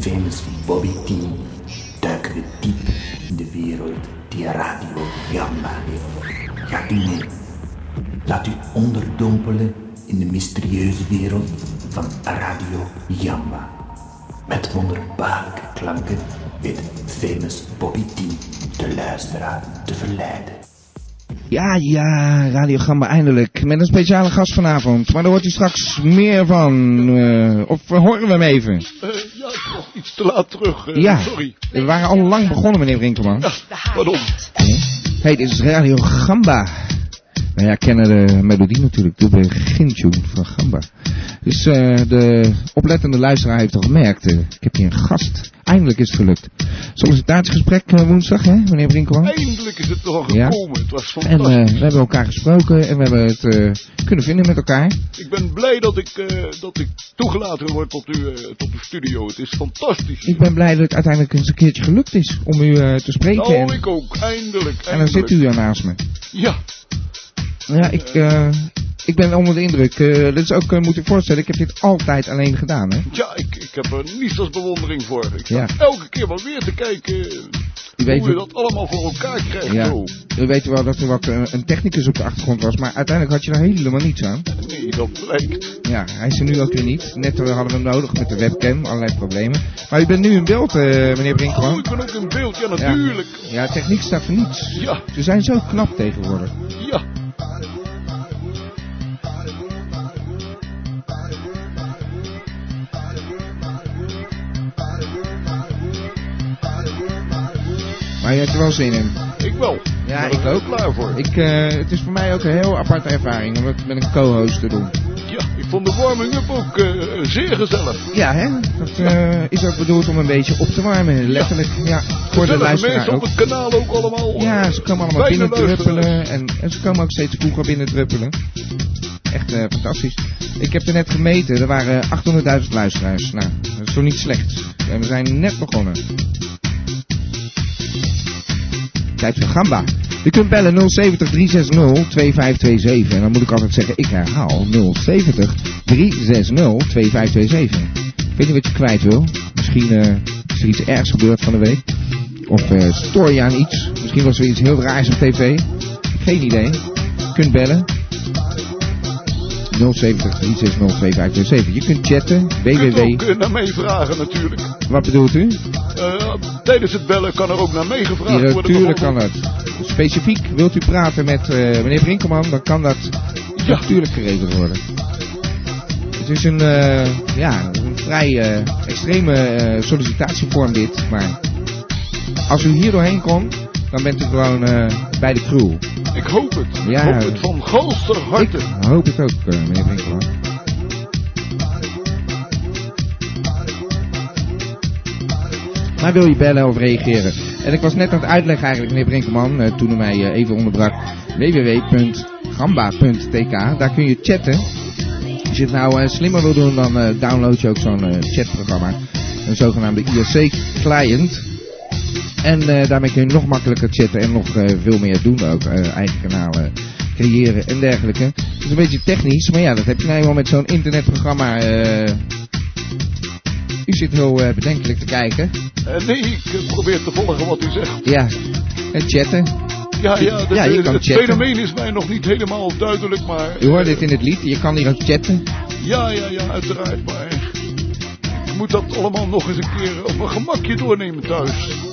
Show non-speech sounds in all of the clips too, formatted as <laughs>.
famous Bobby T, duiken we diep in de wereld die Radio Gamba heeft. Gaat u mee? Laat u onderdompelen in de mysterieuze wereld van Radio Jamba. Met wonderbaarlijke klanken weet famous Bobby T de luisteraar te verleiden. Ja, ja, Radio Gamba eindelijk. Met een speciale gast vanavond. Maar daar hoort u straks meer van. eh, of horen we hem even? Iets te laat terug. eh, ja, Sorry. we waren al lang begonnen, meneer Brinkelman. Ja, pardon. Hey, dit is Radio Gamba. Wij herkennen de melodie natuurlijk, de begintune van Gamba. Dus eh, de oplettende luisteraar heeft al gemerkt, eh, ik heb hier een gast. Eindelijk is het gelukt. Sollicitatiegesprek eh, woensdag, hè, meneer Brinkelman? Eindelijk is het toch Ja. gekomen. Het was En fantastisch. eh, we hebben elkaar gesproken en we hebben het eh, kunnen vinden met elkaar. Ik ben blij dat ik, dat ik toegelaten word tot uw, eh, tot uw studio. Het is fantastisch. Ik ben blij dat het uiteindelijk eens een keertje gelukt is om u te spreken. Nou, en, ik ook. Eindelijk, eindelijk. en dan zit u hier naast me. Ja, Ja, ik, eh, ik ben onder de indruk. Eh dit is ook, eh, moet ik voorstellen, ik heb dit altijd alleen gedaan, hè? ja ik, ik heb er niets als bewondering voor. Ik sta Ja. elke keer wel weer te kijken U weet, hoe je dat allemaal voor elkaar krijgt. ja, Zo. u weet wel dat er wat een technicus op de achtergrond was, maar uiteindelijk had je er helemaal niets aan. Nee, dat blijkt. Ja, hij is er nu ook weer niet. Net hadden we hem nodig met de webcam, allerlei problemen. Maar u bent nu in beeld, meneer Oh, Brinkman. ik ben ook in beeld. Ja, natuurlijk. Ja, techniek staat voor niets. Ja, Ze zijn zo knap tegenwoordig. ja. Maar je hebt er wel zin in. Ik wel. Ja, ik er ook. klaar voor. Ik, eh, het is voor mij ook een heel aparte ervaring om het met een co-host te doen. Ja, ik vond de warming-up ook eh, zeer gezellig. Ja, hè? Dat eh, is ook bedoeld om een beetje op te warmen. Letterlijk, ja. Voor de luisteraar mensen op ook. het kanaal ook allemaal. Ja, ze komen allemaal binnen druppelen. En, en ze komen ook steeds vroeger binnen druppelen. Echt fantastisch. Ik heb er net gemeten, er waren 800.000 luisteraars. Nou, dat is toch niet slecht. En we zijn net begonnen. Tijd voor Gamba. Je kunt bellen 070 360 2527. En dan moet ik altijd zeggen, ik herhaal 070 360 2527. Ik weet niet wat je kwijt wil. Misschien eh, is er iets ergs gebeurd van de week. Of eh stoor je aan iets. Misschien was er iets heel raars op tv. Geen idee. Je kunt bellen. 070 360 2527. Je kunt chatten. Je kunt www. ook eh, naar mij vragen natuurlijk. Wat bedoelt u? Eh, tijdens het bellen kan er ook naar mij gevraagd Ja, worden. natuurlijk kan dat. Specifiek wilt u praten met eh, meneer Brinkelman, dan kan dat Ja. natuurlijk geregeld worden. Het is een, ja, een vrij extreme sollicitatievorm dit, maar als u hier doorheen komt, dan bent u gewoon bij de crew. Ik hoop het. Ja. Ik hoop het van galster harte. Ik hoop het ook, eh, meneer Brinkelman. Maar wil je bellen of reageren? En ik was net aan het uitleggen eigenlijk, meneer Brinkelman, eh, toen u mij eh, even onderbrak. www.gamba.tk, daar kun je chatten. Als je het nou eh, slimmer wil doen, dan download je ook zo'n chatprogramma. Een zogenaamde IRC-client. En eh, daarmee kun je nog makkelijker chatten en nog eh, veel meer doen ook. eh, eigen kanalen creëren en dergelijke. Het is een beetje technisch, maar ja, dat heb je nou eenmaal met zo'n internetprogramma. U zit heel bedenkelijk te kijken. Nee, ik probeer te volgen wat u zegt. Ja, en chatten. Ja, ja, de- Ja, je kan het chatten. fenomeen is mij nog niet helemaal duidelijk, maar... U hoort dit in het lied, je kan hier ook chatten. Ja, ja, ja, uiteraard, maar... Ik moet dat allemaal nog eens een keer op een gemakje doornemen thuis.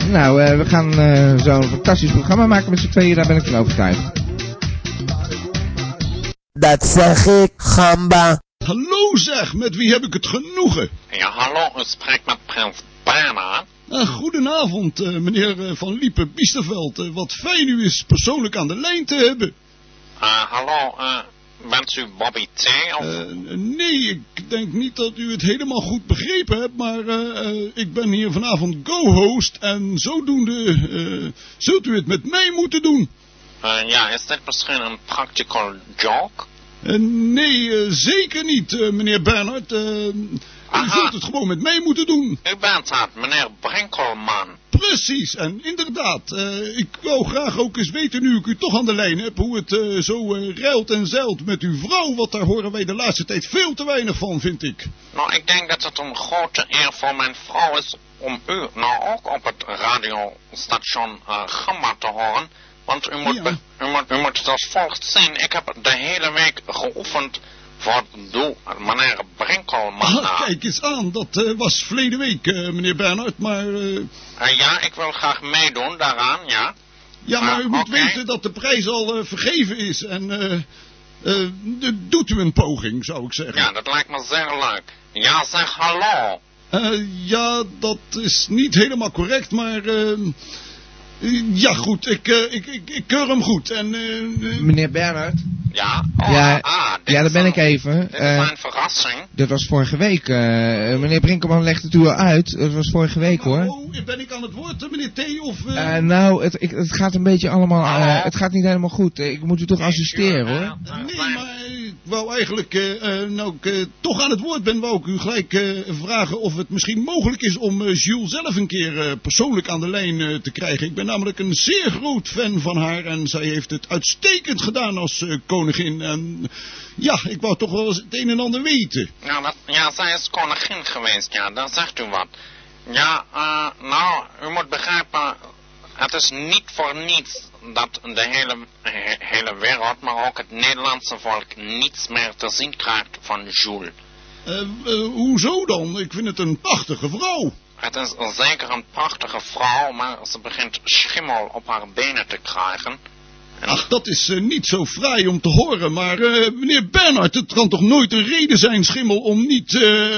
Nou, eh, we gaan eh, zo'n fantastisch programma maken met z'n tweeën, daar ben ik van overtuigd. Dat zeg ik, gamba. Hallo zeg, met wie heb ik het genoegen? Ja, hallo, u spreekt met prins Bernhard. Uh, goedenavond, eh, meneer eh, Van Liepen Biesterveld. Eh, wat fijn u is persoonlijk aan de lijn te hebben. Uh, hallo, uh, bent u Bobby T? Of... Eh, nee, ik denk niet dat u het helemaal goed begrepen hebt, maar eh, eh, ik ben hier vanavond go-host en zodoende zult u het met mij moeten doen. Ja, is dit misschien een practical joke? Nee, zeker niet, meneer Bernhard. U zult het gewoon met mij moeten doen. U bent het, meneer Brinkelman. Precies, en inderdaad, eh, ik wou graag ook eens weten, nu ik u toch aan de lijn heb, hoe het eh, zo eh, ruilt en zeilt met uw vrouw, want daar horen wij de laatste tijd veel te weinig van, vind ik. Nou, ik denk dat het een grote eer voor mijn vrouw is om u nou ook op het radiostation Gamma te horen. Want u moet, Ja. u, moet, u moet het als volgt zien. Ik heb de hele week geoefend voor doe meneer Brinkelman. Ah, kijk eens aan, dat eh, was verleden week, eh, meneer Bernhard, maar... eh, Eh, ja, ik wil graag meedoen daaraan, ja. ja, maar Ah, u moet weten dat de prijs al eh, vergeven is en... eh, eh, doet u een poging, zou ik zeggen. Ja, dat lijkt me zeer leuk. Ja, zeg hallo. Eh, ja, dat is niet helemaal correct, maar... eh, ja, goed, ik, eh, ik, ik, ik keur hem goed. En, eh, Meneer Bernhard? Ja? Oh, Ja, ah, dit ja, daar is ben een- ik even. Dit is Eh, een verrassing. dat was vorige week. eh, meneer Brinkelman legt het u al uit. Dat was vorige week hoor. Oh, ben ik aan het woord, meneer T? Of, nou, het, ik, het gaat een beetje allemaal... eh, het gaat niet helemaal goed. Ik moet u toch assisteren hoor. Nee, maar wou eigenlijk, eh, nou ik eh, toch aan het woord ben, wou ik u gelijk vragen of het misschien mogelijk is om Jules zelf een keer persoonlijk aan de lijn te krijgen. Ik ben namelijk een zeer groot fan van haar en zij heeft het uitstekend gedaan als koningin. En ja, ik wou toch wel eens het een en ander weten. Ja, ja, zij is koningin geweest, ja, daar zegt u wat. Ja, nou, u moet begrijpen, het is niet voor niets dat de hele, he- hele wereld, maar ook het Nederlandse volk, niets meer te zien krijgt van Jules. Eh, eh, hoezo dan? Ik vind het een prachtige vrouw. Het is zeker een prachtige vrouw, maar ze begint schimmel op haar benen te krijgen. En Ach, dat is eh, niet zo fraai om te horen, maar meneer Bernhard, het kan toch nooit een reden zijn, Schimmel, om niet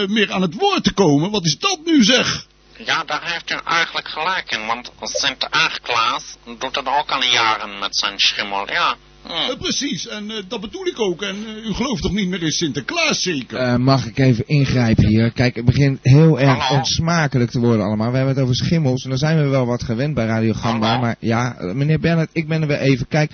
meer aan het woord te komen? Wat is dat nu, zeg? Ja, daar heeft u eigenlijk gelijk in, want Sinterklaas doet het ook al jaren met zijn schimmel, ja. Hm. Eh, precies, en eh, dat bedoel ik ook. En eh, u gelooft toch niet meer in Sinterklaas, zeker? Eh, mag ik even ingrijpen hier? Kijk, het begint heel erg Hallo? onsmakelijk te worden allemaal. We hebben het over schimmels en daar zijn we wel wat gewend bij Radio Gamba. Hallo? Maar ja, meneer Bernhard, ik ben er weer even. Kijk,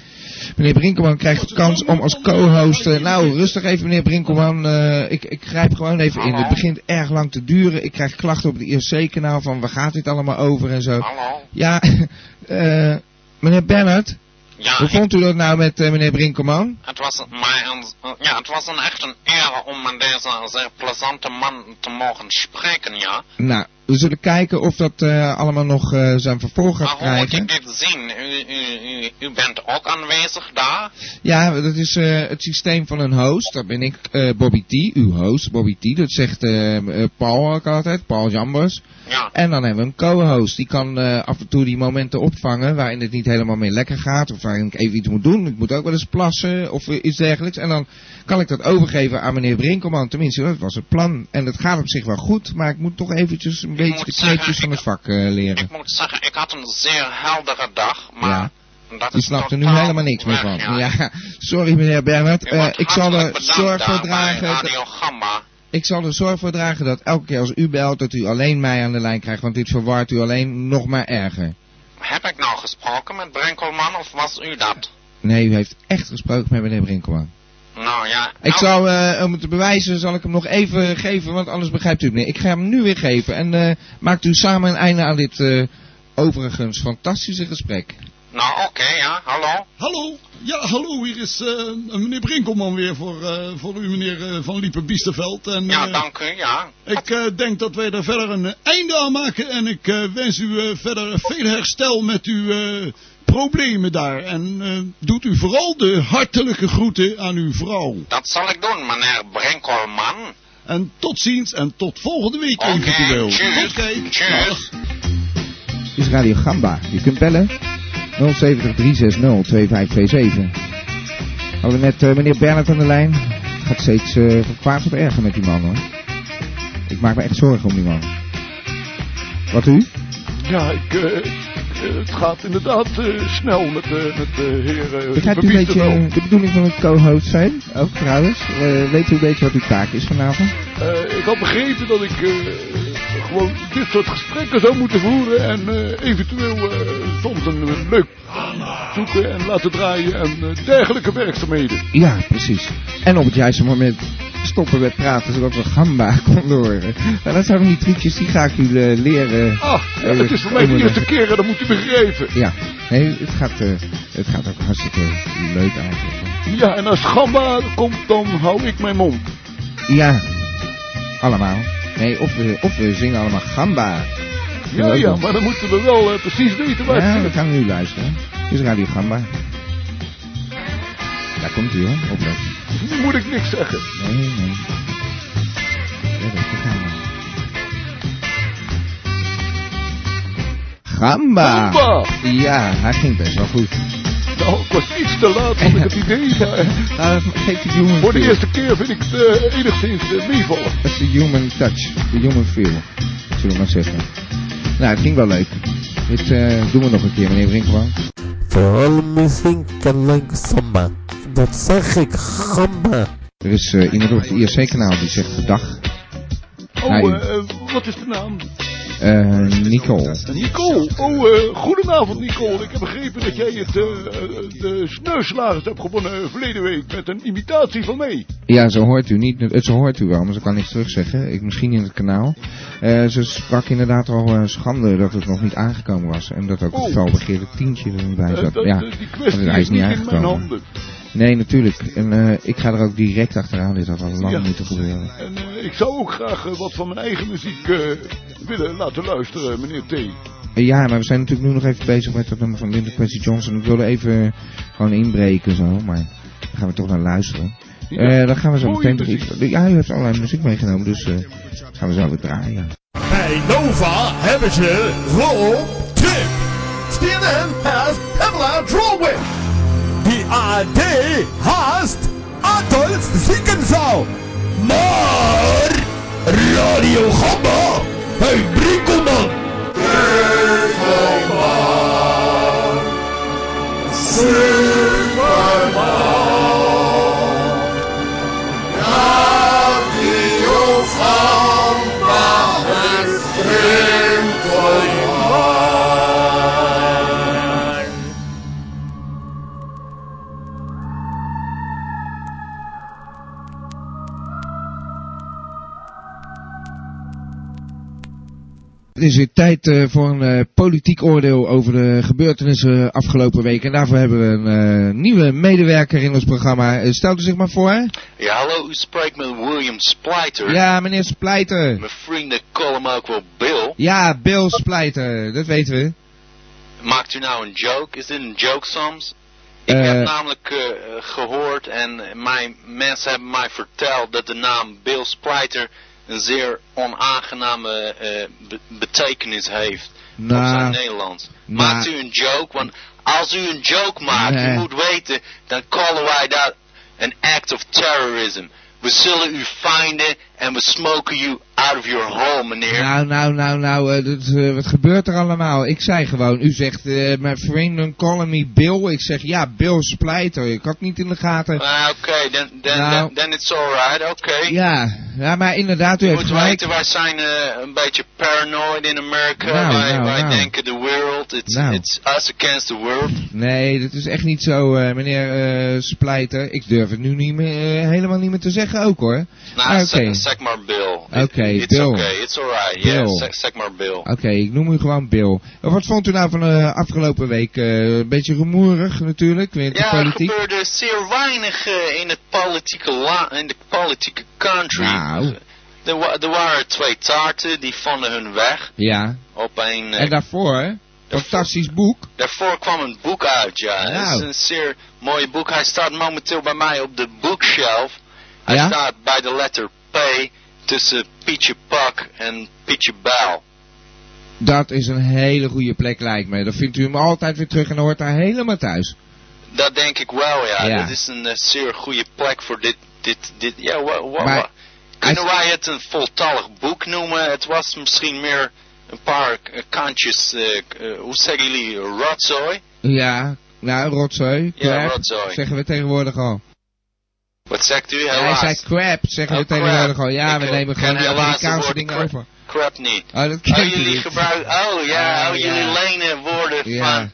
meneer Brinkelman krijgt de kans om als co-host... nou, rustig even meneer Brinkelman. eh, ik, ik grijp gewoon even in. Het begint erg lang te duren. Ik krijg klachten op het IRC-kanaal van waar gaat dit allemaal over en zo. Hallo? Ja, <laughs> eh, meneer Bernhard, Ja, hoe vond u dat nou met eh, meneer Brinkelman? het was mij een, ja, het was een echt een eer om met deze zeer plezante man te mogen spreken, ja. Nou, we zullen kijken of dat eh, allemaal nog eh, zijn vervolg gaat Maar hoe moet krijgen. ik dit zien? U, u, u, bent ook aanwezig daar? Ja, dat is eh, het systeem van een host. Dat ben ik, Bobby T, uw host, Bobby T. Dat zegt Paul ook altijd, Paul Jambers. Ja. En dan hebben we een co-host. Die kan af en toe die momenten opvangen waarin het niet helemaal meer lekker gaat. Of waarin ik even iets moet doen. Ik moet ook wel eens plassen of iets dergelijks. En dan kan ik dat overgeven aan meneer Brinkelman. Tenminste, dat was het plan. En dat gaat op zich wel goed. Maar ik moet toch eventjes een beetje de kneepjes van het vak eh, leren. Ik moet zeggen, ik had een zeer heldere dag, maar... Ja. Dat U is snapt er nu helemaal niks meer van. Ja. Ja, <laughs> sorry meneer Bernhard. Eh, ik zal er zorg voor dragen. Ik zal er zorg voor dragen dat elke keer als u belt, dat u alleen mij aan de lijn krijgt. Want dit verwart u alleen nog maar erger. Heb ik nou gesproken met Brinkelman of was u dat? Nee, u heeft echt gesproken met meneer Brinkelman. Nou ja. Ik nou, zal, eh, om het te bewijzen, zal ik hem nog even geven, want anders begrijpt u het niet. Ik ga hem nu weer geven en eh, maakt u samen een einde aan dit eh, overigens fantastische gesprek. Nou oké, ja, hallo. Hallo? Ja, hallo, hier is eh, meneer Brinkelman weer voor, eh, voor u, meneer eh, Van Liepen-Biesterveld. En, Ja, dank u, ja. Ik eh, denk dat wij er verder een einde aan maken en ik eh, wens u eh, verder veel herstel met uw eh, problemen daar. En eh, doet u vooral de hartelijke groeten aan uw vrouw. Dat zal ik doen, meneer Brinkelman. En tot ziens en tot volgende week Oké, eventueel. tjus, Oké, tjus. dag. Dit is Radio Gamba. Je kunt bellen 070 360 2527. Hadden we net eh, meneer Bernhard aan de lijn. Het gaat steeds eh, van kwaad tot erger met die man hoor. Ik maak me echt zorgen om die man. Wat u? Ja, ik, eh, het gaat inderdaad snel met, met de heer uh, Begrijpt u een beetje de bedoeling van het co-host zijn? Ook trouwens. Weet u een beetje wat uw taak is vanavond? Ik had begrepen dat ik gewoon dit soort gesprekken zou moeten voeren en eh, eventueel eh, soms een, leuk zoeken en laten draaien en eh, dergelijke werkzaamheden. Ja, precies. En op het juiste moment stoppen met praten, zodat we gamba <laughs> konden horen. Nou, dat zijn van die trucjes, die ga ik u leren. Ah, ja, het is voor mij de eerste keer en dat moet u begrijpen. Ja, nee, het gaat, het gaat ook hartstikke leuk eigenlijk. Ja, en als gamba komt, dan hou ik mijn mond. Ja, allemaal. Nee, of we, of we zingen allemaal gamba. Ja, ja, maar dan moeten we wel eh, precies weten waar Ja, we gaan nu luisteren. Dit is Radio Gamba. Daar komt hij hoor, opletten. Nu moet ik niks zeggen. Nee, nee. Ja, dat gaan we. Gamba! Gamba! Ja, hij ging best wel goed. Nou, ik was iets te laat, had ik het idee. maar <laughs> Nou, dat geeft de human voor de feel. eerste keer vind ik het eh, enigszins eh, meevallen. Dat is de human touch, de human feel, zullen we maar zeggen. Nou, het ging wel leuk. Dit eh, doen we nog een keer, meneer Brinkman. Vooral muziek en leuk samba. Dat zeg ik, gamba. Er is eh, iemand op het IRC-kanaal die zegt dag. Oh, wat is de naam? Eh Nicole. Nicole. Oh, eh, goedenavond Nicole. Ik heb begrepen dat jij het, eh, de sneuslagers hebt gewonnen verleden week met een imitatie van mij. Ja, zo hoort u niet. eh, Zo hoort u wel, maar ze kan niks terugzeggen. Ik misschien in het kanaal. Ze sprak inderdaad al schande dat het nog niet aangekomen was. En dat ook Oh. het felbegeerde tientje erbij Eh, zat. ja, die kwestie hij is niet in mijn aangekomen. Nee, natuurlijk. En eh, ik ga er ook direct achteraan. Dit had al lang Ja. moeten gebeuren. En eh, ik zou ook graag eh, wat van mijn eigen muziek willen laten luisteren, meneer T. Ja, maar we zijn natuurlijk nu nog even bezig met dat nummer van Linda Quincy Johnson. Ik wilde even gewoon inbreken zo, maar daar gaan we toch naar luisteren. Ja. Eh, dan gaan we zo Mooie meteen toch iets... Ja, u heeft allerlei muziek meegenomen, dus eh, gaan we zo weer draaien. Bij Nova hebben ze Rob Trip. CNN has Pamela Drolwin. AD haast Adolf Ziekenzaal. Maar Radio Gamba, hey Brinkelman. Het is weer tijd eh, voor een eh, politiek oordeel over de gebeurtenissen afgelopen week. En daarvoor hebben we een eh, nieuwe medewerker in ons programma. Stelt u zich maar voor. Ja, hallo, u spreekt met William Splijter. Ja, meneer Splijter. Mijn vrienden callen hem ook wel Bill. Ja, Bill Splijter, dat weten we. Maakt u nou een joke? Is dit een joke soms? Ik heb namelijk eh, eh, gehoord en mijn mensen hebben mij verteld dat de naam Bill Splijter een zeer onaangename eh, be- betekenis heeft op zijn Nou, Nederlands. nou. Maakt u een joke? Want als u een joke maakt, Nee. u moet weten, dan callen wij dat een act of terrorism. We zullen u vinden en we smoken you out of your home, meneer. nou, nou, nou, nou, eh, dat, eh, wat gebeurt er allemaal? Ik zei gewoon, u zegt, eh, mijn vrienden callen me Bill. Ik zeg, ja, Bill Splijter. Ik had niet in de gaten. Ah, Oké, then, then, Nou. then, then it's alright, oké. Ja, ja, maar inderdaad, u heeft moet gelijk. weten, wij zijn een beetje paranoid in Amerika. Nou, wij nou, wij nou. denken the world, it's, Nou. it's us against the world. Nee, dat is echt niet zo, meneer Splijter. Ik durf het nu niet meer, helemaal niet meer te zeggen ook, hoor. Nou, Ah, zeg, oké. zeg maar Bill. Oké, It- it's Bill. okay, it's alright. Yeah, Bill. zeg, zeg maar Bill. Oké, ik noem u gewoon Bill. Wat vond u nou van de afgelopen week? Eh, een beetje rumoerig natuurlijk, weer de Ja, er politiek. gebeurde zeer weinig eh, in, het politieke la in de politieke country. Nou. Er, wa- er waren twee taarten, die vonden hun weg Ja, op een... eh, en daarvoor, fantastisch boek. Daarvoor kwam een boek uit, ja. Het Nou. is een zeer mooi boek. Hij staat momenteel bij mij op de bookshelf. Hij Ja? staat bij de letter P tussen Pietje Pak en Pietje Bijl. Dat is een hele goede plek lijkt me. Dan vindt u hem altijd weer terug en hoort daar helemaal thuis. Dat denk ik wel, ja. Ja. Dat is een eh, zeer goede plek voor dit... dit, dit ja, wa, wa, Maar wa- Kunnen wij het een voltallig boek noemen? Het was misschien meer een paar eh, kantjes, eh, hoe zeggen jullie, rotzooi? Ja, nou, rotzooi, Ja, rotzooi. zeggen we tegenwoordig al. Wat zegt u? Hij Helaas. zei crap, zeggen we Oh, tegenwoordig al. Ja, Ik, we nemen gewoon het Amerikaanse dingen crap. over. Crap niet. Oh, dat Oh, jullie gebruiken, oh ja, Oh, oh, jullie lenen woorden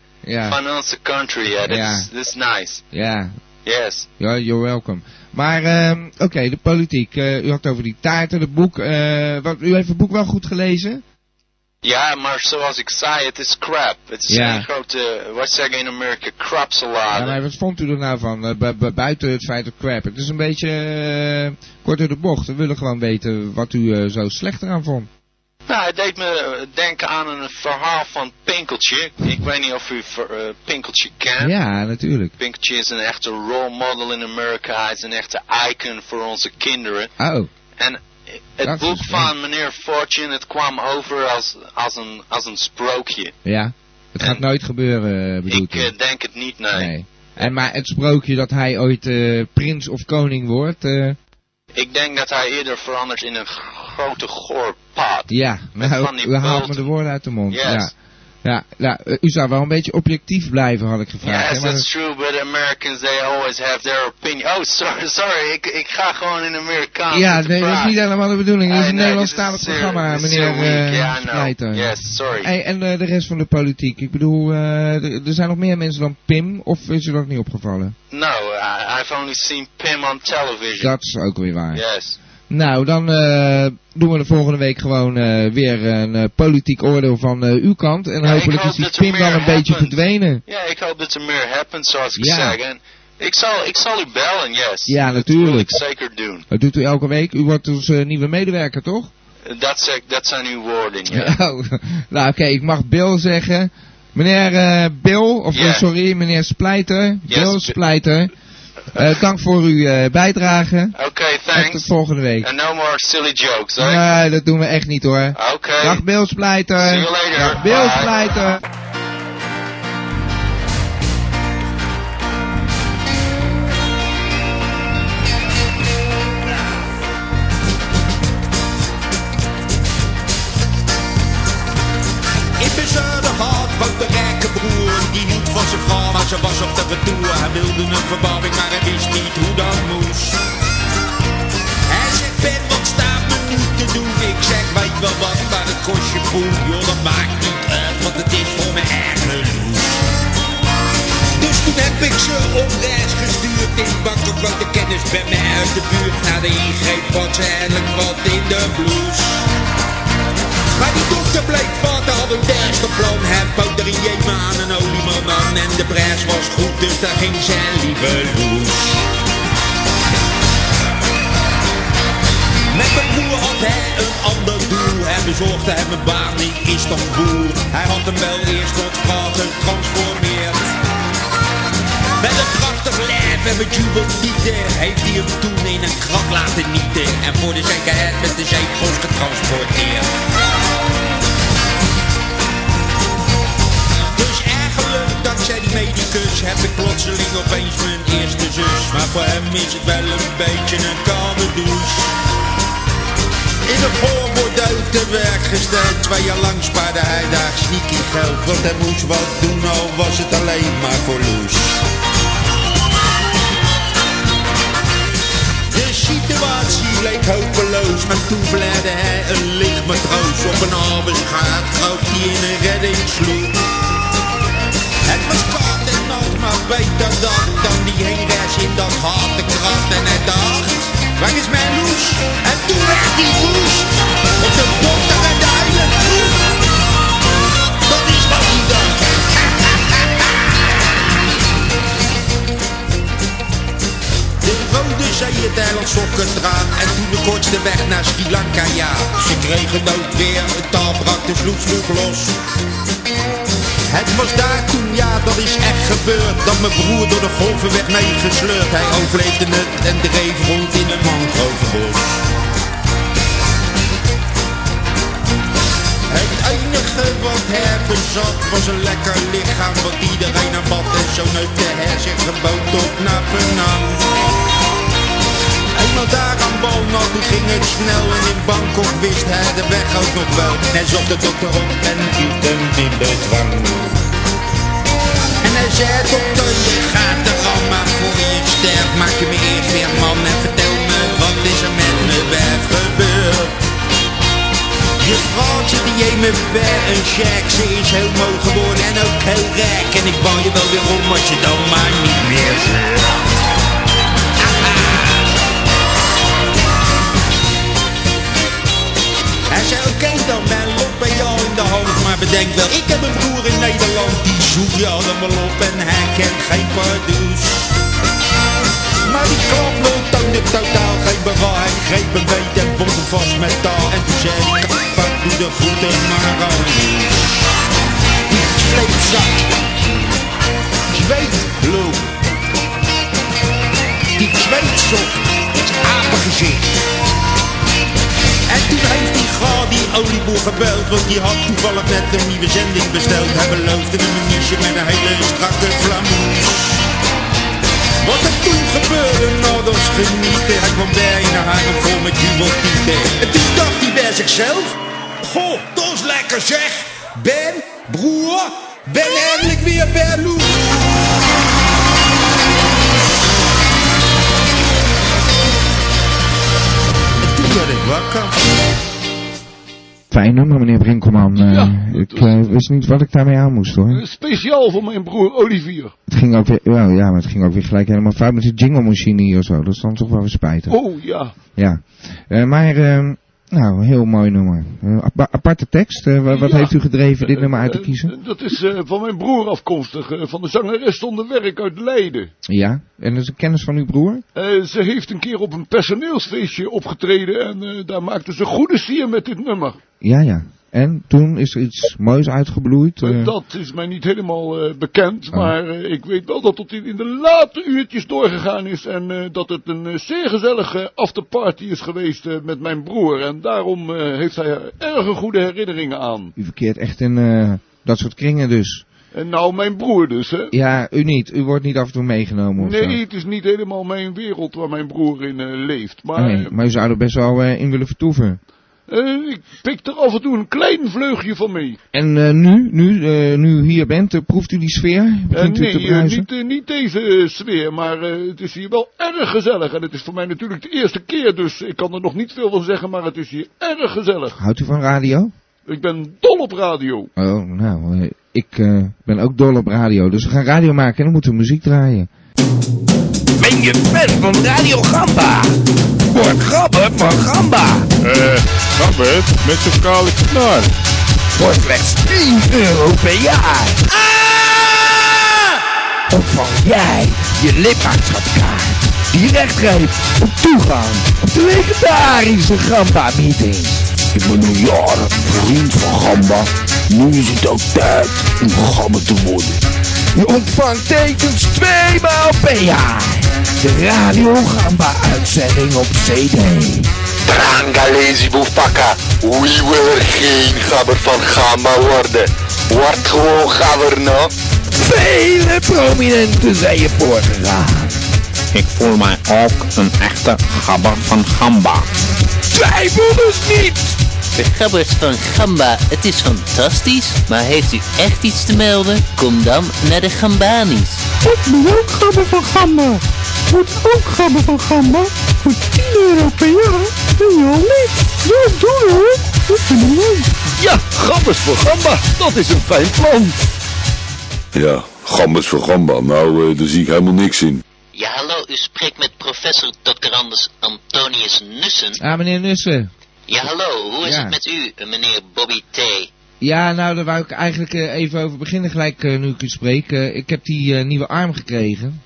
van, onze country, ja, dat is nice. ja. Yes. Ja, you're welcome. Maar, ehm, oké, de politiek. Eh, u had het over die taarten, het boek. eh, wat, u heeft het boek wel goed gelezen? Ja, maar zoals ik zei, het is crap. Het is Ja. een grote, wat zeggen in Amerika, crap Ja, salade. maar wat vond u er nou van? eh, bu- bu- buiten het feit dat crap. Het is een beetje eh, kort door de bocht. We willen gewoon weten wat u eh, zo slecht eraan vond. Nou, het deed me denken aan een verhaal van Pinkeltje. Ik weet niet of u ver- Pinkeltje kent. Ja, natuurlijk. Pinkeltje is een echte role model in Amerika. Hij is een echte icon voor onze kinderen. Oh, En het Dat boek van meneer Fortune, het kwam over als, als, een, als een sprookje. ja. Het gaat nooit gebeuren, eh, bedoelt Ik u? eh, denk het niet, nee. Nee. En maar het sprookje dat hij ooit eh, prins of koning wordt, Ik denk dat hij eerder verandert in een grote goorpaad. ja, Met nou, van die u haalt me de woorden uit de mond. Yes. Ja. Ja, ja, eh, u zou wel een beetje objectief blijven, had ik gevraagd. Yes, that's true, but Americans, they always have their opinion. Oh, <laughs> sorry, sorry, ik, ik ga gewoon in Amerikaans ja, nee, dat is niet helemaal de bedoeling. Dit is een Nederlandstalig programma, meneer weak. eh Yeah. Yes, sorry. Hey, en eh, de rest van de politiek. Ik bedoel, er zijn nog meer mensen dan Pim, of is u dat niet opgevallen? No, I, I've only seen Pim on television. Dat is ook weer waar. Yes. Nou, dan eh, doen we de volgende week gewoon eh, weer een eh, politiek oordeel van uw kant. En Ja, hopelijk is die dat Pim dan een beetje verdwenen. Ja, ik hoop dat er meer happens, zoals ik Ja. zeg. En ik zal, ik zal u bellen, yes. Ja, Dat natuurlijk. wil ik zeker doen. Dat doet u elke week. U wordt onze nieuwe medewerker, toch? Dat, zeg, dat zijn uw woorden, ja. <laughs> Oh, nou, oké, ik mag Bill zeggen. Meneer Bill, of sorry, meneer Splijter. Yes, Bill Bi- Splijter. Eh, dank voor uw eh, bijdrage. Oké, Tot thanks. volgende week. And no more silly jokes, hè? Nee, dat doen we echt niet hoor. Oké. Dag Bill Splijter. See you later. Dag Hij wilde een verbouwing, maar hij wist niet hoe dat moest. Hij zegt, Ben, wat staat me nu te doen? Ik zeg, weet wel wat, maar het kost je poen Joh, dat maakt niet uit, want het is voor me erg geloes Dus toen heb ik ze op reis gestuurd. In Bangkok woont de kennis bij mij uit de buurt. Na de ingreep had ze eindelijk wat in de blouse maar die dokter bleek vader had een dergste plan. In Jemen aan een olieman aan En de prijs was goed, dus daar ging zijn lieve loes. Met mijn broer had hij een ander doel. Hij bezorgde hem een baan in Istanbul. Hij had hem wel eerst tot vrouw getransformeerd met een prachtig lijf en met jubeltieten Heeft hij hem toen in een krat laten nieten En voor de zekerheid met de zeepost getransporteerd. Dus eigenlijk, dankzij die medicus Heb ik plotseling opeens mijn eerste zus. Maar voor hem is het wel een beetje een koude douche. In een voorwoord uit te werk gesteld Twee jaar lang spaarde hij daar sneaky geld. Want hij moest wat doen, al was het alleen maar voor loes leek hopeloos Maar toen blijde hij een licht matroos. Op een arbeidsgaat kroop hij in een reddingssloep Het was koud en nat, maar beter dat Dan die heenreis in dat harde krat En hij dacht, waar is mijn loes? En toen werd hij woest. Op de Rode Zee, het eiland Sokkendraad En toen de kortste weg naar Sri Lanka, ja. Ze kregen ook weer, het taal brak, de sloeg los. Het was daar toen, ja, dat is echt gebeurd Dat mijn broer door de golven werd meegesleurd. Hij overleefde het en dreef rond in een mangrovenbos. Het enige wat hij bezat was een lekker lichaam wat iedereen aanbad En zo neukte hij zich geboot tot Napenam Eenmaal daar aan bal, ging het snel En in Bangkok wist hij de weg ook nog wel? Hij zocht de dokter op en hield hem in bedwang En hij zei dokter, je gaat er al maar voor je sterft. Maak je me eerst weer man en vertel me wat is er met me wijf gebeurd? Je vrouwtje die je me bij een check, ze is heel mooi geworden en ook heel rijk. En ik bouw je wel weer om als je dan maar niet meer zegt Hij zei, oké dan, mijn lot bij jou in de hand. Maar bedenk wel, ik heb een broer in Nederland. Die zoekt je allemaal op en hij kent geen pardoes. Maar die klap toonde totaal geen bewaar. Hij greep een en bond hem vast met taal. En toen zei hij, pak doe de voeten maar aan. Die. Zweetloop. Die zweetsok. Het apengezicht. En toen heeft die ga die olieboer gebeld, want die had toevallig net een nieuwe zending besteld. Hij beloofde een niche met een hele strakke flamoes. Wat er toen gebeurde, nou dat is genieten. Hij kwam bijna haren vol met jubeltieten. En toen dacht hij bij zichzelf, goh, dat lekker zeg. Ben, broer, ben eindelijk weer bij wakker. Fijn nummer, meneer Brinkelman. Eh, Ja, ik dat was- eh, wist niet wat ik daarmee aan moest hoor. Eh, Speciaal voor mijn broer Olivier. Het ging ook weer, ja, ja, maar het ging ook weer gelijk helemaal fout met die jingle machine hier of zo. Dat is dan toch wel weer spijtig. Oh ja. Ja. Eh, maar, eh, nou, een heel mooi nummer. Eh, apa- aparte tekst. Eh, wa- wat Ja. heeft u gedreven dit nummer uit te Eh, kiezen? eh, dat is eh, van mijn broer afkomstig, eh, van de zangeres zonder werk uit Leiden. Ja. En dat is een kennis van uw broer? Eh, ze heeft een keer op een personeelsfeestje opgetreden en eh, daar maakte ze goede sier met dit nummer. Ja, ja. En toen is er iets moois uitgebloeid. Eh, eh, dat is mij niet helemaal eh, bekend, Oh. maar ik weet wel dat het in de late uurtjes doorgegaan is en dat het een zeer gezellige afterparty is geweest met mijn broer. En daarom heeft hij er erg goede herinneringen aan. U verkeert echt in dat soort kringen dus. En nou mijn broer dus, hè. Ja, u niet. U wordt niet af en toe meegenomen zo. Nee, het is niet helemaal mijn wereld waar mijn broer in leeft. Maar Nee, maar u zou er best wel in willen vertoeven. Eh, ik pik er af en toe een klein vleugje van mee. En eh, nu, nu, eh, nu u hier bent, proeft u die sfeer? Begint u nee, te eh, bruisen? niet, niet deze sfeer, maar eh, het is hier wel erg gezellig. En het is voor mij natuurlijk de eerste keer, dus ik kan er nog niet veel van zeggen, maar het is hier erg gezellig. Houdt u van radio? Ik ben dol op radio. Oh, nou, ik eh, ben ook dol op radio. Dus we gaan radio maken en dan moeten we muziek draaien. Ben je fan van Radio Gamba? Word gabber van Gamba. Eh, Gambert, met zo'n kale knar. Voor slechts 10 euro per jaar. Ah! Ontvang jij je lidmaatschapkaart. Die recht geeft op toegang op de legendarische Gamba-meeting. Ik ben al jaren vriend van Gamba. Nu is het ook tijd om Gamba te worden. Je ontvangt tekens twee maal per jaar. De Radio Gamba uitzending op CD. Trangalezi Bufaka, wie wil er geen gabber van Gamba worden? Word gewoon gabber, no? Vele prominenten zijn je voorgegaan. Ik voel mij ook een echte gabber van Gamba. Twijfel dus niet! De gabbers van Gamba, het is fantastisch. Maar heeft u echt iets te melden? Kom dan naar de Gambanis. Ik ben ook gabber van Gamba. Word ook gabber van Gamba. Voor 10 euro per jaar ben je al. Ja, doe hoor. Ik vind het leuk. Ja, gabbers voor Gamba, dat is een fijn plan. Ja, gambas voor gamba. Nou, eh, daar zie ik helemaal niks in. Ja, hallo, u spreekt met professor Dr. Anders Antonius Nussen. Ah, meneer Nussen. Ja, hallo, hoe is Ja. het met u, meneer Bobby T? Ja, nou, daar wou ik eigenlijk eh, even over beginnen gelijk eh, nu ik u spreek. Eh, ik heb die nieuwe arm gekregen.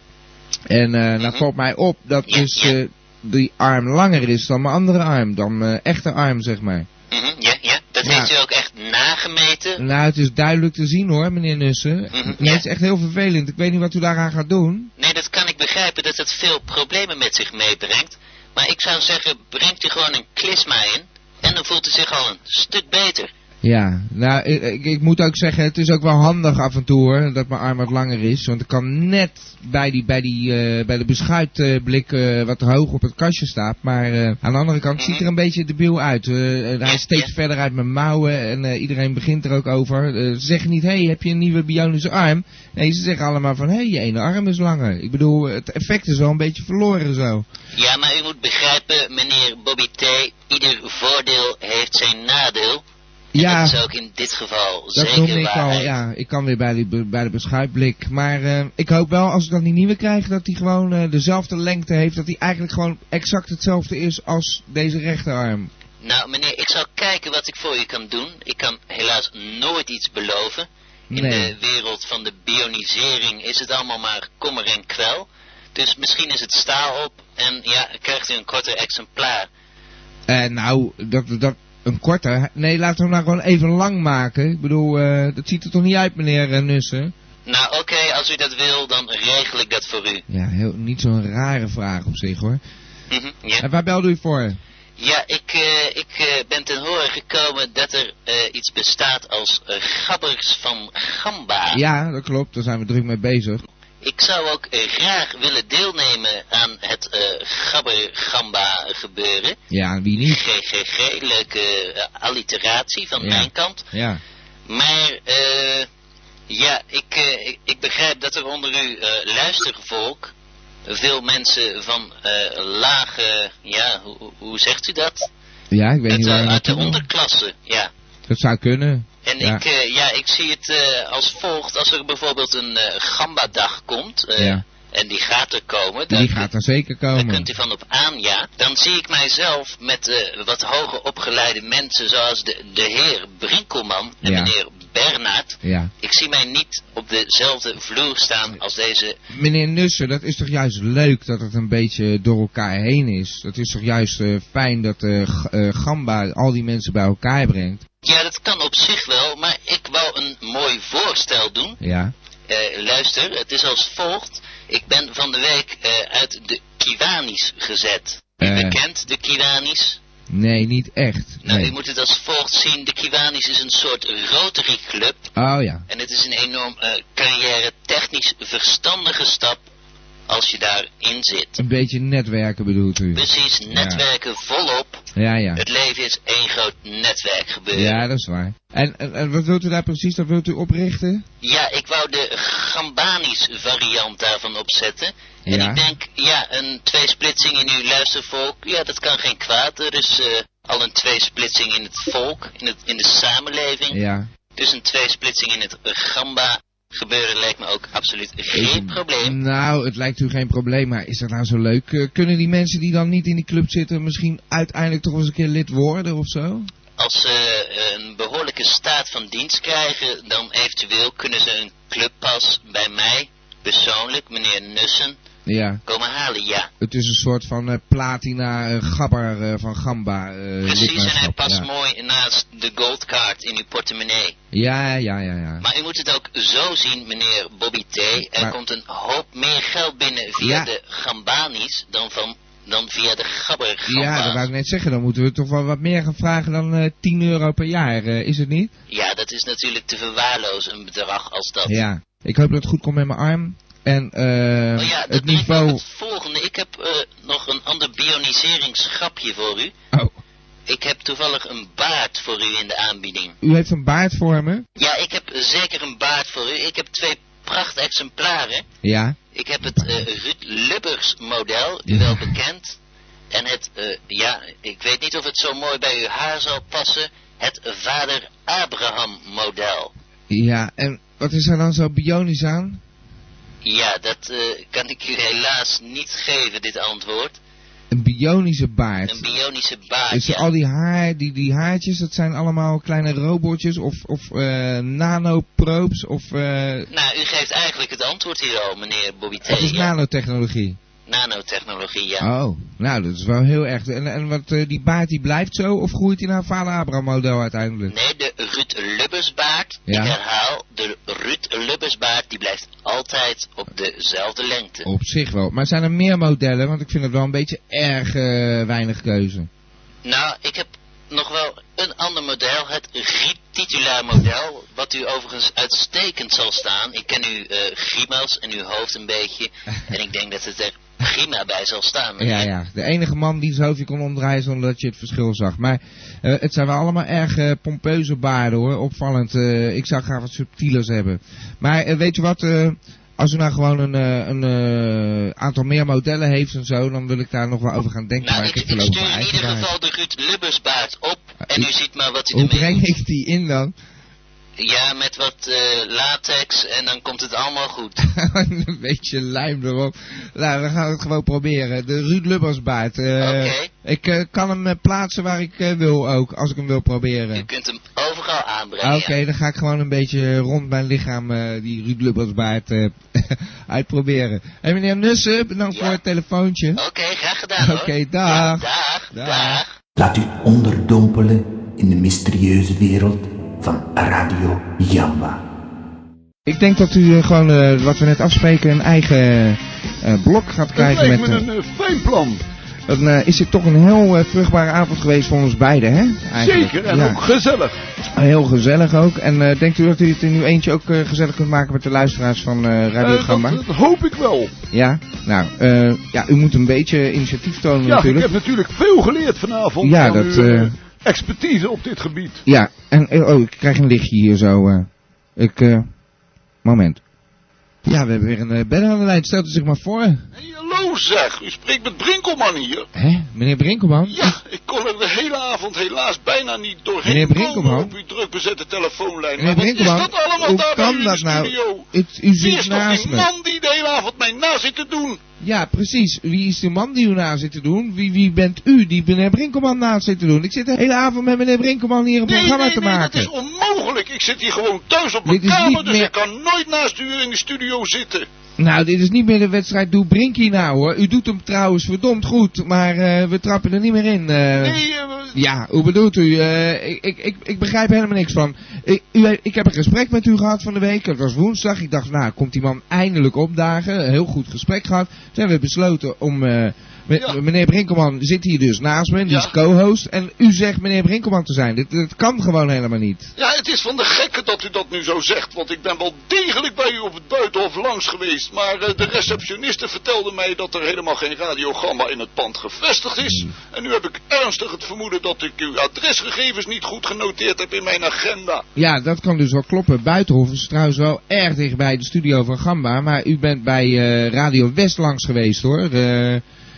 En eh nou valt mij op dat dus die arm langer is dan mijn andere arm. Dan mijn echte arm, zeg maar. Mhm, ja, ja, dat heeft u ook echt nagemeten? Nou, het is duidelijk te zien hoor, meneer Nussen. Ja. het is echt heel vervelend. Ik weet niet wat u daaraan gaat doen. Nee, dat kan ik begrijpen dat het veel problemen met zich meebrengt. Maar ik zou zeggen, brengt u gewoon een klisma in. En dan voelt u zich al een stuk beter. Ja, nou, ik, ik, ik moet ook zeggen, het is ook wel handig af en toe hoor, dat mijn arm wat langer is. Want ik kan net bij, die, bij, die, eh, bij de beschuitblik eh, wat hoog op het kastje staat. Maar eh, aan de andere kant ziet er een beetje debiel uit. Hij steekt verder uit mijn mouwen en iedereen begint er ook over. Ze zeggen niet, hé, hey, heb je een nieuwe bionische arm? Nee, ze zeggen allemaal van, hé, hey, je ene arm is langer. Ik bedoel, het effect is wel een beetje verloren zo. Ja, maar u moet begrijpen, meneer Bobby T, ieder voordeel heeft zijn nadeel. Ja. dat is ook in dit geval Dat zeker ik al, ja. Ik kan weer bij, die, bij de beschuitblik. Maar eh, ik hoop wel, als ik dan die nieuwe krijg, dat die gewoon eh, dezelfde lengte heeft. Dat die eigenlijk gewoon exact hetzelfde is als deze rechterarm. Nou, meneer, ik zal kijken wat ik voor u kan doen. Ik kan helaas nooit iets beloven. In Nee. de wereld van de bionisering is het allemaal maar kommer en kwel. Dus misschien is het staal op en ja, krijgt u een korter exemplaar. Eh, nou, dat, dat, een korte. Nee, laten we hem nou gewoon even lang maken. Ik bedoel, eh, dat ziet er toch niet uit, meneer eh, Nussen? Nou, oké, als u dat wil, dan regel ik dat voor u. Ja, heel, niet zo'n rare vraag op zich hoor. Mhm, ja. En waar belde u voor? Ja, ik, eh, ik ben ten horen gekomen dat er iets bestaat als gabbers van Gamba. Ja, dat klopt. Daar zijn we druk mee bezig. Ik zou ook eh, graag willen deelnemen aan het eh Gabber Gamba gebeuren. Ja, wie niet? GGG, leuke eh, alliteratie van Ja. mijn kant. Ja. Maar eh, ja, ik, eh, ik, begrijp dat er onder uw eh, luistervolk veel mensen van eh, lage, ja, hoe, hoe- zegt u dat? Ja, ik weet Het, niet waar uit de onderklasse, ja. Dat zou kunnen. En ja. ik, eh, ja, ik zie het eh, als volgt. Als er bijvoorbeeld een eh Gamba-dag komt, Ja. en die gaat er komen, Die gaat er zeker daar komen. kunt u van op aan, ja. Dan zie ik mijzelf met wat hoger opgeleide mensen, zoals de, de heer Brinkelman en Ja. meneer Bernard. Ja. Ik zie mij niet op dezelfde vloer staan als deze... Meneer Nussen, dat is toch juist leuk dat het een beetje door elkaar heen is? Dat is toch juist fijn dat Gamba al die mensen bij elkaar brengt? Ja, dat kan op zich wel, maar ik wou een mooi voorstel doen. Ja. Eh, luister, het is als volgt. Ik ben van de week eh, uit de Kiwanis gezet. U Eh. bekent de Kiwanis? Nee, niet echt. Nou, Nee. u moet het als volgt zien. De Kiwanis is een soort Rotary Club. Oh ja. En het is een enorm carrière technisch verstandige stap als je daarin zit. Een beetje netwerken bedoelt u? Precies, netwerken volop. Ja, ja. Het leven is één groot netwerk gebeuren. Ja, dat is waar. En, en, en wat wilt u daar precies? Dat wilt u oprichten? Ja, ik wou de Gambanis variant daarvan opzetten. En Ja. ik denk, ja, een tweesplitsing in uw luistervolk, ja, dat kan geen kwaad. Er is eh, al een tweesplitsing in het volk, in, het, in de samenleving. Ja. Dus een tweesplitsing in het Gamba gebeuren lijkt me ook absoluut geen probleem. Nou, het lijkt u geen probleem, maar is dat nou zo leuk? Eh, kunnen die mensen die dan niet in die club zitten misschien uiteindelijk toch eens een keer lid worden of zo? Als ze eh, een behoorlijke staat van dienst krijgen, dan eventueel kunnen ze een clubpas bij mij, persoonlijk, meneer Nussen, Ja. komen halen, ja. Het is een soort van eh, platina eh, gabber eh, van Gamba Precies, en hij past ja. mooi naast de goldcard in uw portemonnee. ja, ja, ja, ja. Maar u moet het ook zo zien, meneer Bobby T. Er Maar- komt een hoop meer geld binnen via Ja. de Gambanis dan, van, dan via de Gabber Ja, dat wou ik net zeggen. Dan moeten we toch wel wat meer gaan vragen dan eh 10 euro per jaar, is het niet? Ja, dat is natuurlijk te verwaarlozen, een bedrag als dat. Ja. Ik hoop dat het goed komt met mijn arm. En eh Oh ja, het niveau... het volgende. Ik heb eh, nog een ander bioniseringsgrapje voor u. Oh, Ik heb toevallig een baard voor u in de aanbieding. u heeft een baard voor me? Ja, ik heb zeker een baard voor u. Ik heb twee prachtexemplaren. Ja. Ik heb het eh, Ruud Lubbers model, u wel bekend. En het, eh, ja, ik weet niet of het zo mooi bij uw haar zal passen. Het Vader Abraham model. Ja, en wat is er dan zo bionisch aan? Ja, dat eh, kan ik u helaas niet geven, dit antwoord. Een bionische baard. Een bionische baard, Dus ja. al die, haar, die, die haartjes, dat zijn allemaal kleine robotjes of, of eh nanoprobes of... eh Nou, u geeft eigenlijk het antwoord hier al, meneer Bobby T. wat is ja. nanotechnologie? Nanotechnologie, ja. Oh, nou dat is wel heel erg. En, en wat, eh, die baard die blijft zo of groeit hij naar een vader Abraham model uiteindelijk? Nee, de Ruud Lubbersbaard, Ja. ik herhaal, de Ruud Lubbersbaard, die blijft altijd op dezelfde lengte. Op zich wel. Maar zijn er meer modellen? Want ik vind het wel een beetje erg eh, weinig keuze. Nou, ik heb nog wel een ander model, het Giet-titulair model, wat u overigens uitstekend zal staan. Ik ken uw eh grima's en uw hoofd een beetje, <laughs> en ik denk dat het er prima bij zal staan. Ja, ja. De enige man die zijn hoofdje kon omdraaien zonder dat je het verschil zag. Maar eh, het zijn wel allemaal erg eh, pompeuze baarden hoor. Opvallend. Eh, ik zou graag wat subtielers hebben. Maar weet je wat? als u nou gewoon een, een aantal meer modellen heeft en zo, dan wil ik daar nog wel over gaan denken. Nou, maar ik, ik, stuur in ieder baard. geval de Ruud Lubbersbaard op, en u ziet maar wat u Hoe ermee breng ik die in dan? Ja, met wat eh, latex en dan komt het allemaal goed. <laughs> een beetje lijm erop. Nou, we gaan het gewoon proberen. De Ruud Lubbersbaard. eh, Ik eh, kan hem plaatsen waar ik wil ook, als ik hem wil proberen. Je kunt hem overal aanbrengen. Oké, dan ga ik gewoon een beetje rond mijn lichaam die Ruud Lubbersbaard eh, <laughs> uitproberen. Hé hey, meneer Nussen, bedankt voor het telefoontje. Oké, graag gedaan hoor. Oké, dag. dag. Dag. Laat u onderdompelen in de mysterieuze wereld van Radio Jamba. Ik denk dat u eh, gewoon, eh, wat we net afspreken, een eigen eh, blok gaat krijgen lijkt met... me een fijn plan. Dan eh, is dit toch een heel vruchtbare avond geweest voor ons beiden, hè? Eigenlijk. Zeker, en Ja. ook gezellig. Heel gezellig ook. En eh, denkt u dat u het in uw eentje ook gezellig kunt maken met de luisteraars van eh, Radio Eh, Gamma? dat, dat hoop ik wel. Ja? Nou, eh, ja, u moet een beetje initiatief tonen Ja, natuurlijk. ik heb natuurlijk veel geleerd vanavond Ja, van dat, uw expertise op dit gebied. Ja, en eh, oh, ik krijg een lichtje hier zo. eh. ik, eh, moment. Ja, we hebben weer een uh, aan de lijn. Stelt u zich maar voor. Hallo zeg, u spreekt met Brinkelman hier. Hè? Meneer Brinkelman? Ja, ik kon er de hele avond helaas bijna niet doorheen Meneer komen Brinkelman? op uw druk bezette telefoonlijn. Meneer maar wat Brinkelman, is dat allemaal hoe daar kan dat nou? Het, u zit is toch naast die me. man die de hele avond mij na zit te doen? Ja, precies. Wie is de man die u na zit te doen? Wie, wie bent u die meneer Brinkelman na zit te doen? Ik zit de hele avond met meneer Brinkelman hier een Nee, programma nee, te nee, maken. dat is onmogelijk. Ik zit hier gewoon thuis op mijn kamer, dus meer- ik kan nooit naast u in de studio zitten. Nou, dit is niet meer de wedstrijd Doe Brinkie nou hoor. U doet hem trouwens verdomd goed, maar eh, we trappen er niet meer in. eh. Nee, eh, Ja, hoe bedoelt u? Eh, ik, ik, ik, begrijp helemaal niks van. Ik, u, ik heb een gesprek met u gehad van de week. Het was woensdag. Ik dacht, nou, komt die man eindelijk opdagen. Heel goed gesprek gehad. Toen hebben we besloten om... eh, me- Meneer Brinkelman zit hier dus naast me. Die is co-host. En u zegt meneer Brinkelman te zijn. Dit, dit kan gewoon helemaal niet. Ja, het is van de gekke dat u dat nu zo zegt, want ik ben wel degelijk bij u op het buitenhof langs geweest. Maar eh, de receptioniste vertelde mij dat er helemaal geen radiogramma in het pand gevestigd is. En nu heb ik ernstig het vermoeden dat ik uw adresgegevens niet goed genoteerd heb in mijn agenda. Ja, dat kan dus wel kloppen. Buitenhof is trouwens wel erg dicht bij de studio van Gamba. Maar u bent bij eh, Radio West langs geweest hoor. Eh,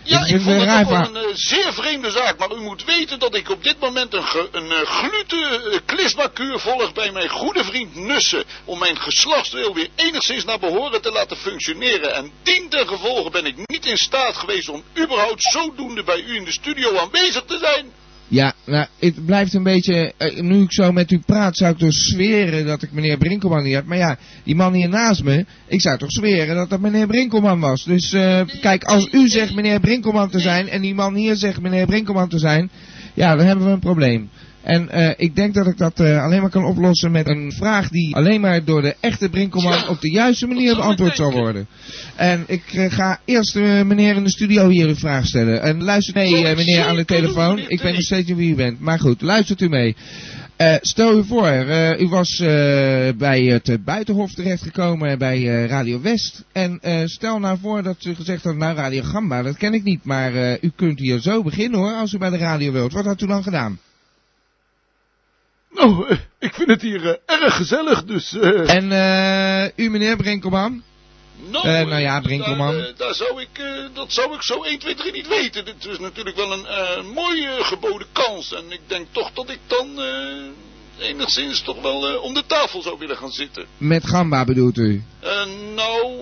Ja, ik vond het wel verhaal. een eh, zeer vreemde zaak, maar u moet weten dat ik op dit moment een, ge- een gluten klismakuur volg bij mijn goede vriend Nussen, om mijn geslachtsdeel weer enigszins naar behoren te laten functioneren. En dien ten gevolge ben ik niet in staat geweest om überhaupt zodoende bij u in de studio aanwezig te zijn. Ja, nou, het blijft een beetje... eh, nu ik zo met u praat, zou ik dus zweren dat ik meneer Brinkelman niet heb. Maar ja, die man hier naast me, ik zou toch zweren dat dat meneer Brinkelman was. Dus eh, kijk, als u zegt meneer Brinkelman te zijn en die man hier zegt meneer Brinkelman te zijn, ja, dan hebben we een probleem. En eh, ik denk dat ik dat eh, alleen maar kan oplossen met een vraag die alleen maar door de echte Brinkelman op de juiste manier beantwoord zal worden. En ik eh, ga eerst meneer in de studio hier een vraag stellen. En luister mee, meneer aan de telefoon. Ik weet nog steeds niet wie u bent. Maar goed, luistert u mee. Stel u voor, u was bij het Buitenhof terechtgekomen bij Radio West. En stel nou voor dat u gezegd had, nou Radio Gamba, dat ken ik niet. Maar u kunt hier zo beginnen hoor, als u bij de radio wilt. Wat had u dan gedaan? Nou, eh, ik vind het hier eh, erg gezellig, dus... eh, En eh, u meneer Brinkelman? Nou, Eh, nou ja, Brinkelman. Daar, daar zou ik, eh, dat zou ik zo 1, 2, 3 niet weten. Dit is natuurlijk wel een eh, mooie geboden kans. En ik denk toch dat ik dan eh, enigszins toch wel eh, om de tafel zou willen gaan zitten. Met Gamba bedoelt u? Eh, nou...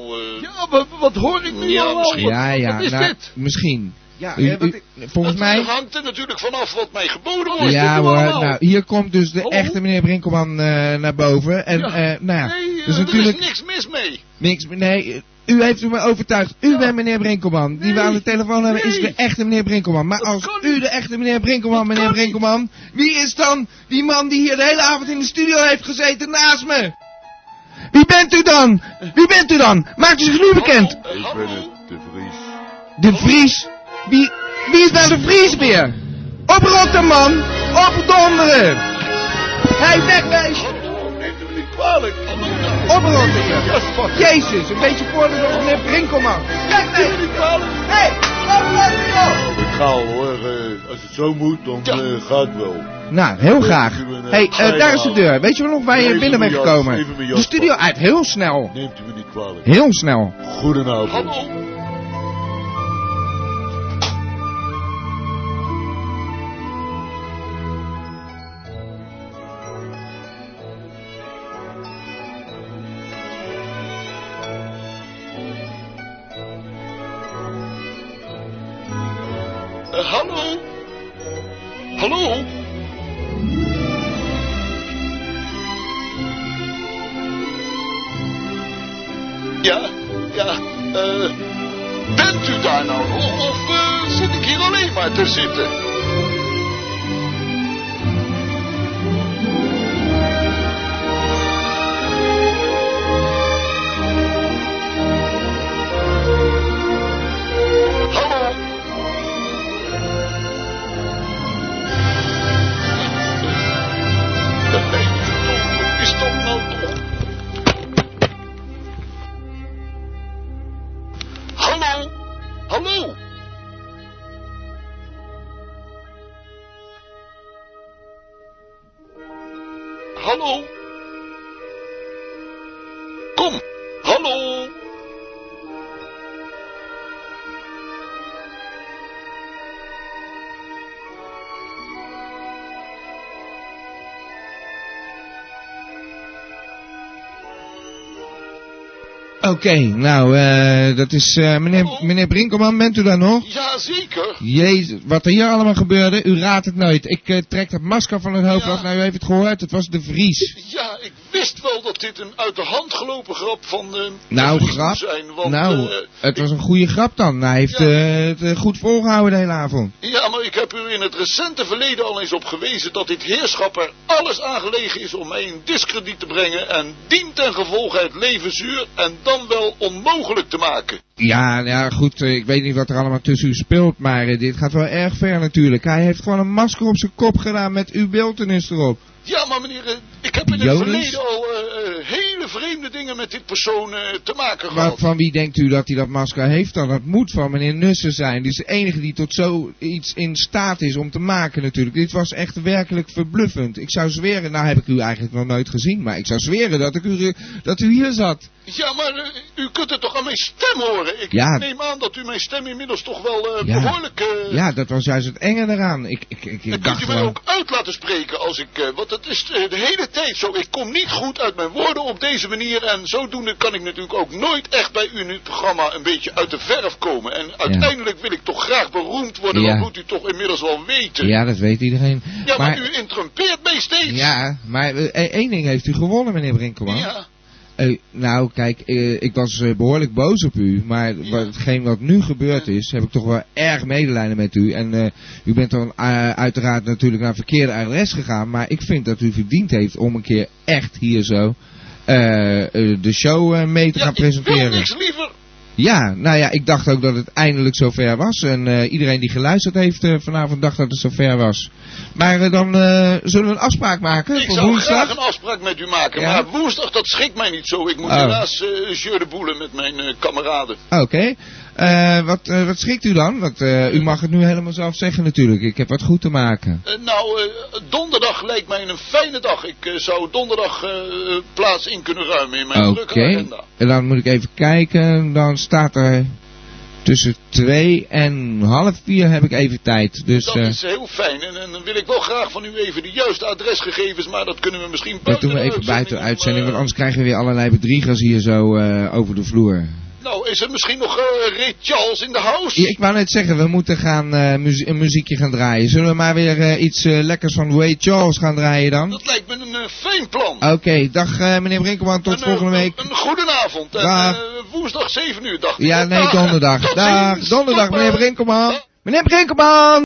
ja, wat, wat hoor ik nu ja, allemaal? Wat- ja, ja, Wat is nou, dit? misschien. Ja, U- eh, wat u- volgens mij... hangt er natuurlijk vanaf wat mij geboden wordt. Ja hoor, nou, hier komt dus de echte meneer Brinkelman eh, naar boven. En, Ja. eh, nou ja, Nee, eh, dus er natuurlijk is niks mis mee. niks, nee, u heeft me overtuigd. U bent meneer Brinkelman. Die we aan de telefoon hebben is de echte meneer Brinkelman. Maar als u de echte meneer Brinkelman, meneer Brinkelman, wie is dan die man die hier de hele avond in de studio heeft gezeten naast me? Wie bent u dan? Wie bent u dan? Maakt u zich nu bekend. Ik ben het, de Vries. De Vries? Wie, wie is nou de Vries weer? Oprotten man! Opdonderen! Hé, wegwezen! Kwalijk. Oprotten je! Jezus, een beetje voordat van meneer Brinkelman! Wegwezen! Hé, oprotten joh! Ik ga al hoor, eh, als het zo moet, dan eh, gaat het wel. Nou, heel graag. Neemt me, eh, Hé, hey, daar is de deur. Weet je wel nog waar je binnen bent gekomen? De studio uit, heel snel. Neemt u me niet kwalijk. Heel snel. Goedenavond. Alleen Oké, nou, eh, dat is... eh, meneer, meneer Brinkelman, bent u daar nog? Ja, zeker. Jezus, wat er hier allemaal gebeurde, u raadt het nooit. Ik eh, trek dat masker van het hoofd af, nou u heeft het gehoord, het was de Vries. Ja, ik wist wel dat dit een uit de hand gelopen grap van de Nou, grap. zijn. Want, nou, het was een goede grap dan. Hij heeft het goed volgehouden de hele avond. ja, maar ik heb u in het recente verleden al eens op gewezen dat dit heerschap er alles aan gelegen is om mij in discrediet te brengen en dien ten gevolge het leven zuur en dan wel onmogelijk te maken. Ja, ja, goed, eh, ik weet niet wat er allemaal tussen u speelt, maar eh, dit gaat wel erg ver natuurlijk. Hij heeft gewoon een masker op zijn kop gedaan met uw beeltenis erop. Ja, maar meneer, eh, ik heb in het Joris? verleden al vreemde dingen met dit persoon eh, te maken Maar gehad. van wie denkt u dat hij dat masker heeft dan? Dat moet van meneer Nussen zijn. Die is de enige die tot zoiets in staat is om te maken natuurlijk. Dit was echt werkelijk verbluffend. Ik zou zweren, nou heb ik u eigenlijk nog nooit gezien, maar ik zou zweren dat, ik u, dat u hier zat. Ja, maar eh, u kunt het toch aan mijn stem horen? Ik Ja. neem aan dat u mijn stem inmiddels toch wel eh, Ja. behoorlijk... eh, Ja, dat was juist het enge eraan. Ik, ik, ik, ik Kunt u mij ook uit laten spreken als ik... want het is de hele tijd zo. Ik kom niet goed uit mijn woorden op deze manier. En zodoende kan ik natuurlijk ook nooit echt bij u in het programma een beetje uit de verf komen. En uiteindelijk wil ik toch graag beroemd worden. Ja. Dat moet u toch inmiddels wel weten. Ja, dat weet iedereen. Ja, maar, maar, u interrumpeert mij steeds. ja, maar eh, één ding heeft u gewonnen, meneer Brinkelman. Ja. Eh, nou, kijk, eh, ik was eh, behoorlijk boos op u, maar wat, hetgeen wat nu gebeurd is, heb ik toch wel erg medelijden met u. En u bent dan uiteraard natuurlijk naar verkeerde adres gegaan, maar ik vind dat u verdiend heeft om een keer echt hier zo de show eh, mee te gaan Ik wil presenteren. niks liever. Ja, nou ja, ik dacht ook dat het eindelijk zover was. En eh, iedereen die geluisterd heeft eh, vanavond dacht dat het zover was. Maar eh, dan eh, zullen we een afspraak maken Ik voor zou woensdag. graag een afspraak met u maken. Ja? Maar woensdag, dat schikt mij niet zo. Ik moet Oh. helaas eh jeu de boelen met mijn eh, kameraden. Oké. Eh, wat, eh, wat schrikt u dan? Want eh, u mag het nu helemaal zelf zeggen natuurlijk. Ik heb wat goed te maken. Nou, donderdag lijkt mij een fijne dag. Ik zou donderdag plaats in kunnen ruimen in mijn drukke agenda. En dan moet ik even kijken. Dan staat er tussen twee en half vier heb ik even tijd. Dus Dat is heel fijn. En, en dan wil ik wel graag van u even de juiste adresgegevens, maar dat kunnen we misschien dat buiten doen we even buiten de uitzending Want anders krijgen we weer allerlei bedriegers hier zo over de vloer. Nou, is er misschien nog eh Ray Charles in de house? Ja, ik wou net zeggen, we moeten gaan, eh, muzie- een muziekje gaan draaien. Zullen we maar weer eh, iets lekkers van Ray Charles gaan draaien dan? Dat lijkt me een fijn plan. Oké, dag meneer Brinkelman, tot Een, volgende week. Een goedenavond. En Dag. woensdag 7 uur, dacht ik. Ja, nee, Dag. donderdag. Dag, donderdag, meneer Brinkelman. Meneer Brinkelman!